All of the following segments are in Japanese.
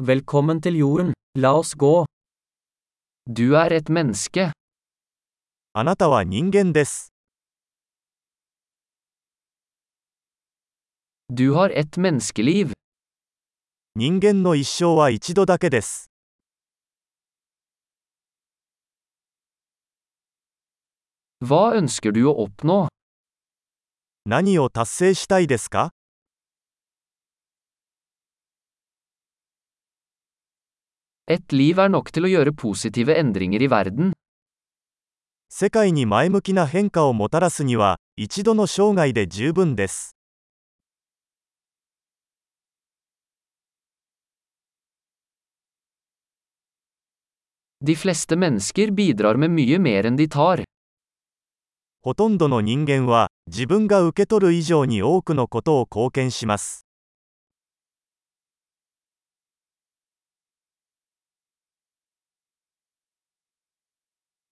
Velkommen til jorden, la oss gå. Du er et menneske. あなたは人間です。Du har ett menneskeliv. 人間の一生は一度だけです。Hva ønsker du å oppnå? 何を達成したいですか世界に前向きな変化をもたらすには一度の生涯で十分です。ほとんどの人間は自分が受け取る以上に多くのことを貢献します。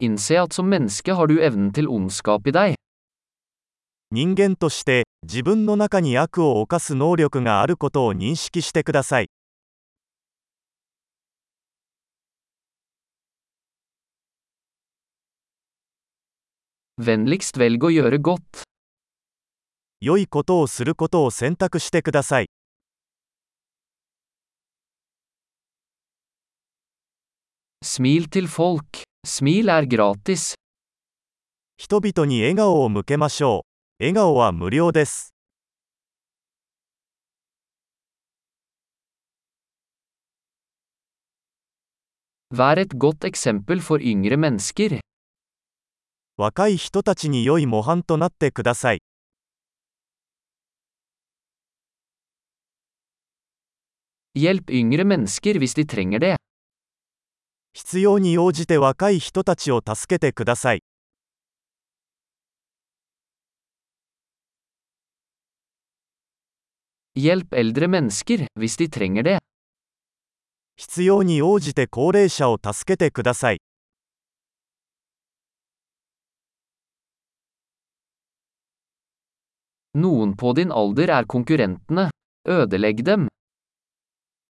Innse at som menneske har du evnen til ondskap i deg. 人間として、自分の中に悪を犯す能力があることを認識してください。Vennligst velg å gjøre godt. 良いことをすることを選択してください。Smil til folk. Smil er gratis. 人々に笑顔を向けましょう。笑顔は無料です。Vær et godt eksempel for yngre mennesker. 若い人たちに良い模範となってください。Hjelp yngre mennesker hvis de trenger det. 必要に応じて若い人たちを助けてください。必要に応じて高齢者を助けてください。Noen på din alder er konkurrentene. Ødelegg dem.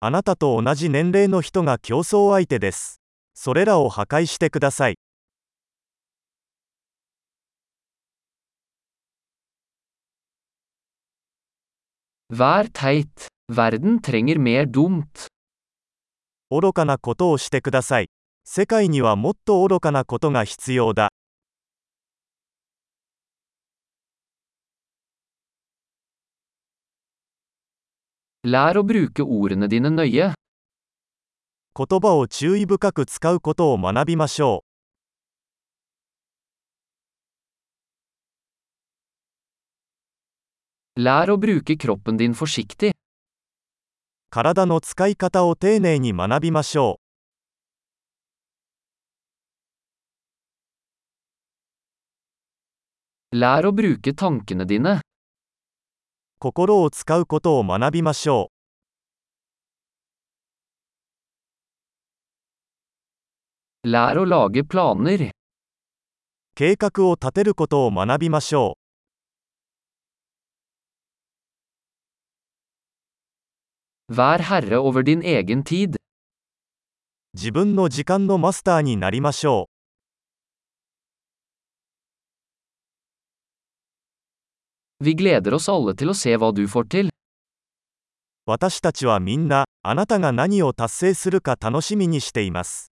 あなたと同じ年齢の人が競争相手です。それらを破壊してください。愚かなことをしてください。世界にはもっと愚かなことが必要だ。Lær å bruke ordene dine. 言葉を注意深く使うことを学びましょ.う。体の使い方を丁寧に学びましょ Lær å bruke tankene dine. う。心を使うことを学びましょ Lær å lage planer. う。計画を立てることを学びましょ Vær herre over din egen tid. う。自分の時間のマスターになりましょ Vi gleder oss alle til å se hva du får til. う。私たちはみんな、あなたが何を達成するか楽しみにしています。